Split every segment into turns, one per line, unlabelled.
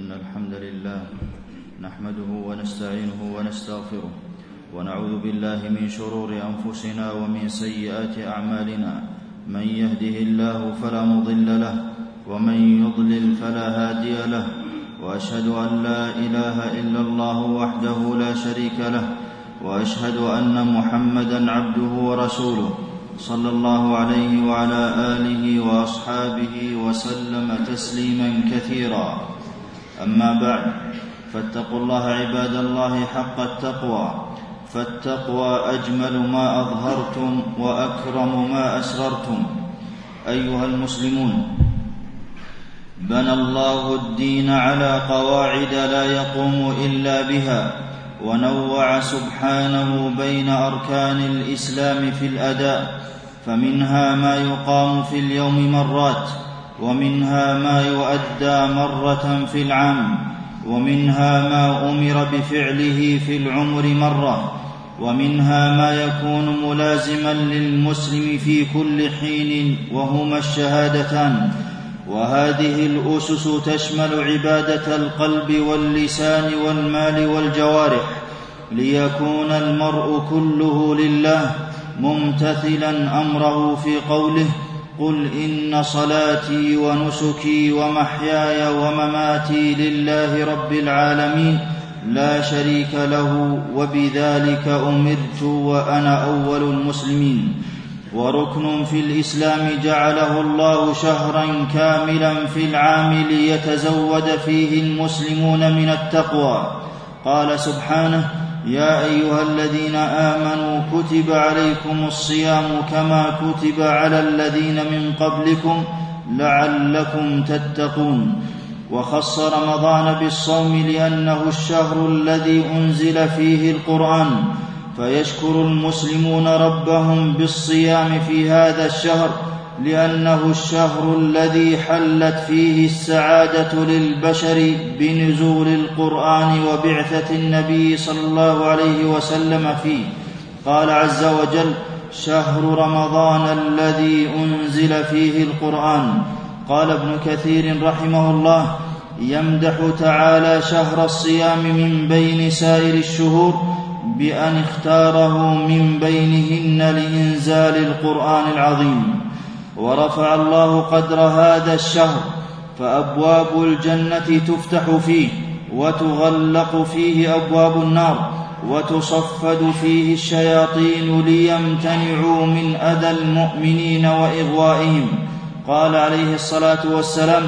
إن الحمد لله نحمده ونستعينه ونستغفره ونعوذ بالله من شرور أنفسنا ومن سيئات أعمالنا من يهده الله فلا مضل له ومن يضلل فلا هادي له وأشهد أن لا إله إلا الله وحده لا شريك له وأشهد أن محمدا عبده ورسوله صلى الله عليه وعلى آله وأصحابه وسلم تسليما كثيرا أما بعد فاتقوا الله عباد الله حق التقوى فالتقوى أجمل ما أظهرتم وأكرم ما أسررتم أيها المسلمون بنى الله الدين على قواعد لا يقوم إلا بها ونوع سبحانه بين أركان الإسلام في الأداء فمنها ما يقام في اليوم مرات ومنها ما يؤدى مره في العام ومنها ما امر بفعله في العمر مره ومنها ما يكون ملازما للمسلم في كل حين وهما الشهادتان وهذه الاسس تشمل عباده القلب واللسان والمال والجوارح ليكون المرء كله لله ممتثلا امره في قوله قل ان صلاتي ونسكي ومحياي ومماتي لله رب العالمين لا شريك له وبذلك امرت وانا اول المسلمين وركن في الاسلام جعله الله شهرا كاملا في العام ليتزود فيه المسلمون من التقوى قال سبحانه يا ايها الذين امنوا كتب عليكم الصيام كما كتب على الذين من قبلكم لعلكم تتقون وخص رمضان بالصوم لانه الشهر الذي انزل فيه القران فيشكر المسلمون ربهم بالصيام في هذا الشهر لانه الشهر الذي حلت فيه السعاده للبشر بنزول القران وبعثه النبي صلى الله عليه وسلم فيه قال عز وجل شهر رمضان الذي انزل فيه القران قال ابن كثير رحمه الله يمدح تعالى شهر الصيام من بين سائر الشهور بان اختاره من بينهن لانزال القران العظيم ورفع الله قدر هذا الشهر فابواب الجنه تفتح فيه وتغلق فيه ابواب النار وتصفد فيه الشياطين ليمتنعوا من اذى المؤمنين واغوائهم قال عليه الصلاه والسلام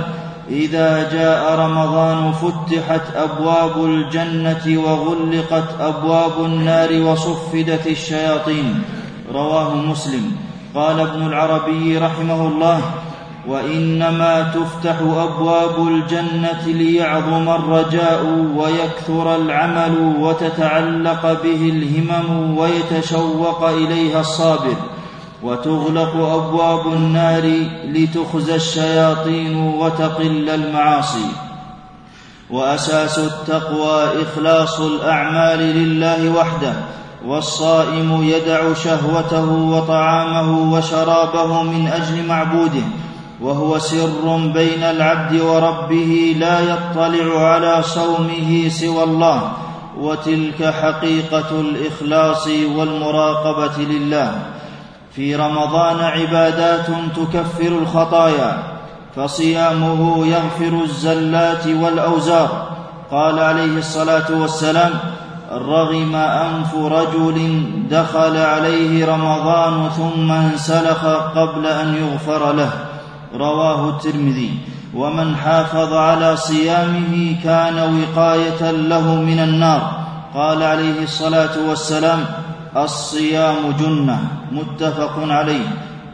اذا جاء رمضان فتحت ابواب الجنه وغلقت ابواب النار وصفدت الشياطين رواه مسلم قال ابن العربي رحمه الله وانما تفتح ابواب الجنه ليعظم الرجاء ويكثر العمل وتتعلق به الهمم ويتشوق اليها الصابر وتغلق ابواب النار لتخزى الشياطين وتقل المعاصي واساس التقوى اخلاص الاعمال لله وحده والصائم يدع شهوته وطعامه وشرابه من اجل معبوده وهو سر بين العبد وربه لا يطلع على صومه سوى الله وتلك حقيقه الاخلاص والمراقبه لله في رمضان عبادات تكفر الخطايا فصيامه يغفر الزلات والاوزار قال عليه الصلاه والسلام رغم انف رجل دخل عليه رمضان ثم انسلخ قبل ان يغفر له رواه الترمذي ومن حافظ على صيامه كان وقايه له من النار قال عليه الصلاه والسلام الصيام جنه متفق عليه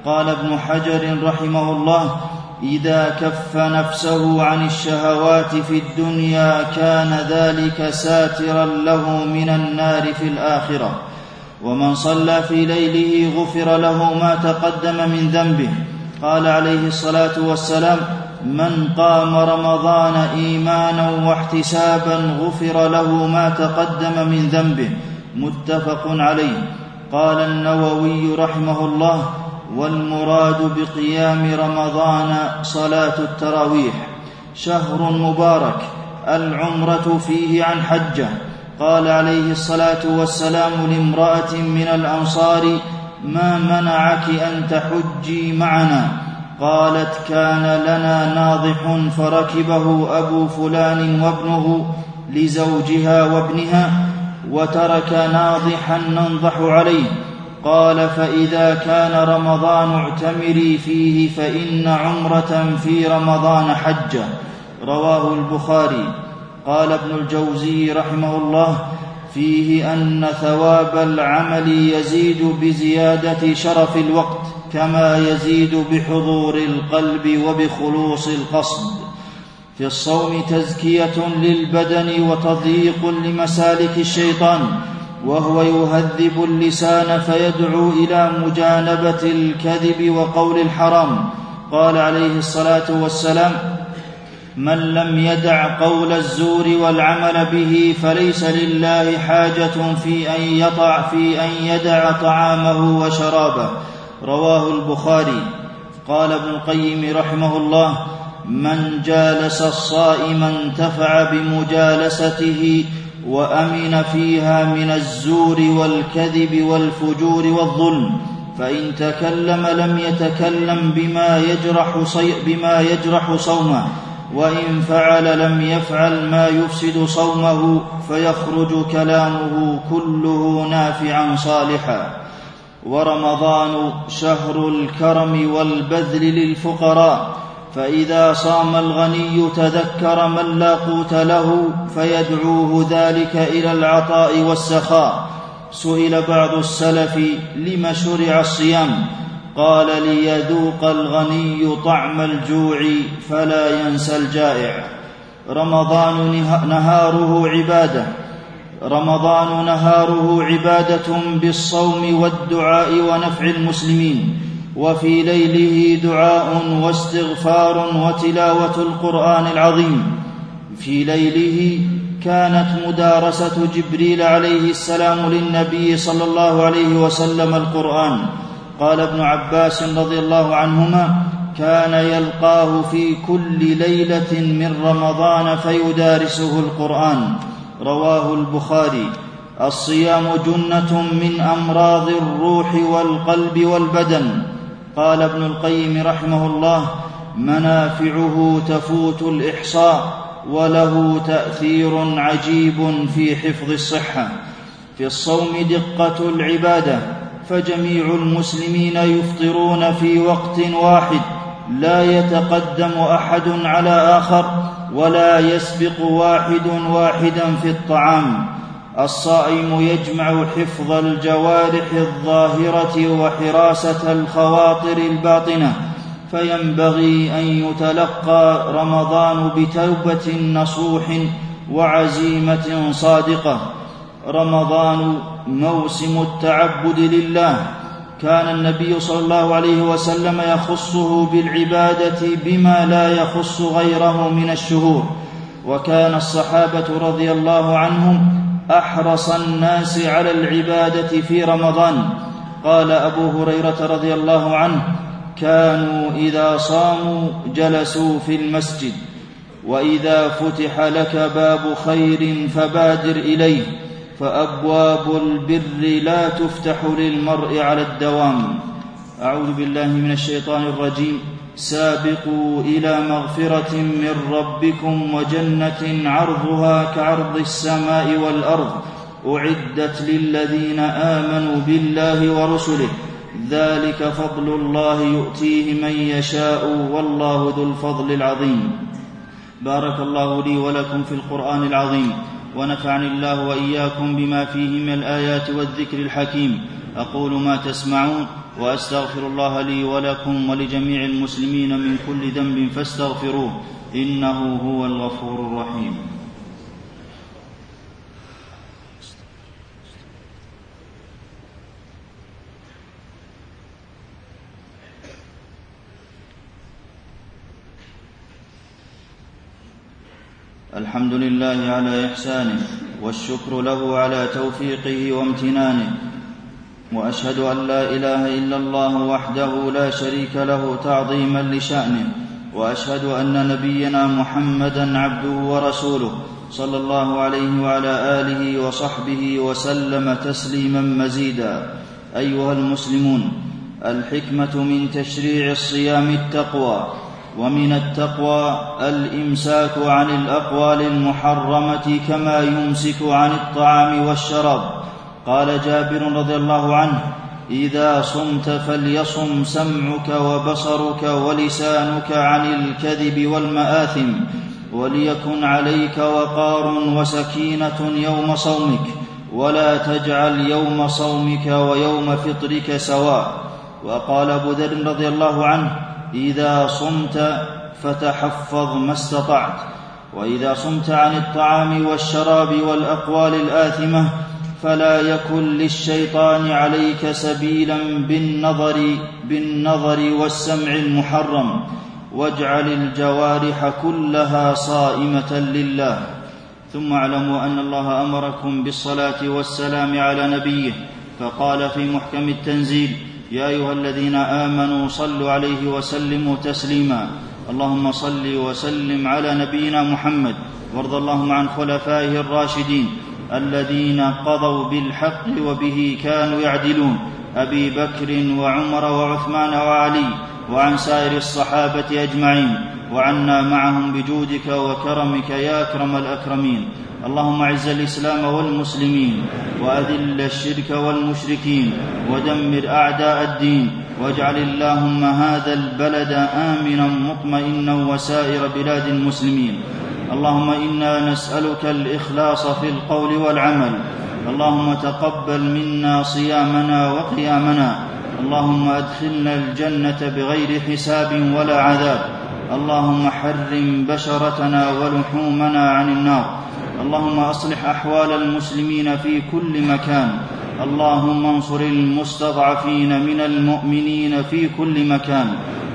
قال ابن حجر رحمه الله اذا كف نفسه عن الشهوات في الدنيا كان ذلك ساترا له من النار في الاخره ومن صلى في ليله غفر له ما تقدم من ذنبه قال عليه الصلاه والسلام من قام رمضان ايمانا واحتسابا غفر له ما تقدم من ذنبه متفق عليه قال النووي رحمه الله والمراد بقيام رمضان صلاه التراويح شهر مبارك العمره فيه عن حجه قال عليه الصلاه والسلام لامراه من الانصار ما منعك ان تحجي معنا قالت كان لنا ناضح فركبه ابو فلان وابنه لزوجها وابنها وترك ناضحا ننضح عليه قال فاذا كان رمضان اعتمري فيه فان عمره في رمضان حجه رواه البخاري قال ابن الجوزي رحمه الله فيه ان ثواب العمل يزيد بزياده شرف الوقت كما يزيد بحضور القلب وبخلوص القصد في الصوم تزكيه للبدن وتضييق لمسالك الشيطان وهو يهذب اللسان فيدعو الى مجانبه الكذب وقول الحرام قال عليه الصلاه والسلام من لم يدع قول الزور والعمل به فليس لله حاجه في ان يطع في ان يدع طعامه وشرابه رواه البخاري قال ابن القيم رحمه الله من جالس الصائم انتفع بمجالسته وامن فيها من الزور والكذب والفجور والظلم فان تكلم لم يتكلم بما يجرح, صي بما يجرح صومه وان فعل لم يفعل ما يفسد صومه فيخرج كلامه كله نافعا صالحا ورمضان شهر الكرم والبذل للفقراء فاذا صام الغني تذكر من لا قوت له فيدعوه ذلك الى العطاء والسخاء سئل بعض السلف لم شرع الصيام قال ليذوق الغني طعم الجوع فلا ينسى الجائع رمضان نهاره عباده رمضان نهاره عباده بالصوم والدعاء ونفع المسلمين وفي ليله دعاء واستغفار وتلاوه القران العظيم في ليله كانت مدارسه جبريل عليه السلام للنبي صلى الله عليه وسلم القران قال ابن عباس رضي الله عنهما كان يلقاه في كل ليله من رمضان فيدارسه القران رواه البخاري الصيام جنه من امراض الروح والقلب والبدن قال ابن القيم رحمه الله منافعه تفوت الاحصاء وله تاثير عجيب في حفظ الصحه في الصوم دقه العباده فجميع المسلمين يفطرون في وقت واحد لا يتقدم احد على اخر ولا يسبق واحد واحدا في الطعام الصائم يجمع حفظ الجوارح الظاهره وحراسه الخواطر الباطنه فينبغي ان يتلقى رمضان بتوبه نصوح وعزيمه صادقه رمضان موسم التعبد لله كان النبي صلى الله عليه وسلم يخصه بالعباده بما لا يخص غيره من الشهور وكان الصحابه رضي الله عنهم احرص الناس على العباده في رمضان قال ابو هريره رضي الله عنه كانوا اذا صاموا جلسوا في المسجد واذا فتح لك باب خير فبادر اليه فابواب البر لا تفتح للمرء على الدوام أعوذ بالله من الشيطان الرجيم سابقوا إلى مغفرة من ربكم وجنة عرضها كعرض السماء والأرض أعدت للذين آمنوا بالله ورسله ذلك فضل الله يؤتيه من يشاء والله ذو الفضل العظيم بارك الله لي ولكم في القرآن العظيم ونفعني الله وإياكم بما فيه من الآيات والذكر الحكيم اقول ما تسمعون واستغفر الله لي ولكم ولجميع المسلمين من كل ذنب فاستغفروه انه هو الغفور الرحيم الحمد لله على احسانه والشكر له على توفيقه وامتنانه واشهد ان لا اله الا الله وحده لا شريك له تعظيما لشانه واشهد ان نبينا محمدا عبده ورسوله صلى الله عليه وعلى اله وصحبه وسلم تسليما مزيدا ايها المسلمون الحكمه من تشريع الصيام التقوى ومن التقوى الامساك عن الاقوال المحرمه كما يمسك عن الطعام والشراب قال جابر رضي الله عنه اذا صمت فليصم سمعك وبصرك ولسانك عن الكذب والماثم وليكن عليك وقار وسكينه يوم صومك ولا تجعل يوم صومك ويوم فطرك سواء وقال ابو ذر رضي الله عنه اذا صمت فتحفظ ما استطعت واذا صمت عن الطعام والشراب والاقوال الاثمه فلا يكن للشيطان عليك سبيلا بالنظر بالنظر والسمع المحرم واجعل الجوارح كلها صائمه لله ثم اعلموا ان الله امركم بالصلاه والسلام على نبيه فقال في محكم التنزيل يا ايها الذين امنوا صلوا عليه وسلموا تسليما اللهم صل وسلم على نبينا محمد وارض اللهم عن خلفائه الراشدين الذين قضوا بالحق وبه كانوا يعدلون ابي بكر وعمر وعثمان وعلي وعن سائر الصحابه اجمعين وعنا معهم بجودك وكرمك يا اكرم الاكرمين اللهم اعز الاسلام والمسلمين واذل الشرك والمشركين ودمر اعداء الدين واجعل اللهم هذا البلد امنا مطمئنا وسائر بلاد المسلمين اللهم انا نسالك الاخلاص في القول والعمل اللهم تقبل منا صيامنا وقيامنا اللهم ادخلنا الجنه بغير حساب ولا عذاب اللهم حرم بشرتنا ولحومنا عن النار اللهم اصلح احوال المسلمين في كل مكان اللهم انصر المستضعفين من المؤمنين في كل مكان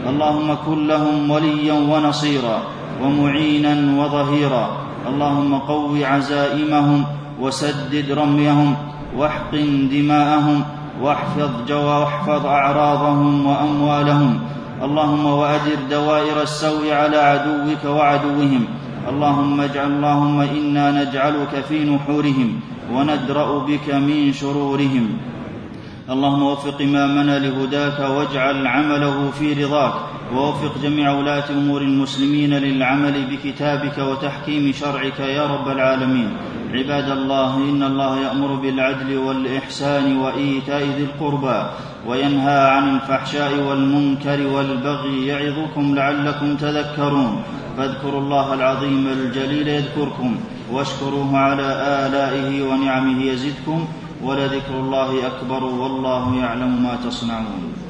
اللهم كن لهم وليا ونصيرا ومعينا وظهيرا اللهم قو عزائمهم وسدد رميهم واحقن دماءهم واحفظ جوا واحفظ اعراضهم واموالهم اللهم وادر دوائر السوء على عدوك وعدوهم اللهم اجعل اللهم انا نجعلك في نحورهم وندرا بك من شرورهم اللهم وفق امامنا لهداك واجعل عمله في رضاك ووفق جميع ولاه امور المسلمين للعمل بكتابك وتحكيم شرعك يا رب العالمين عباد الله ان الله يامر بالعدل والاحسان وايتاء ذي القربى وينهى عن الفحشاء والمنكر والبغي يعظكم لعلكم تذكرون فاذكروا الله العظيم الجليل يذكركم واشكروه على الائه ونعمه يزدكم ولذكر الله اكبر والله يعلم ما تصنعون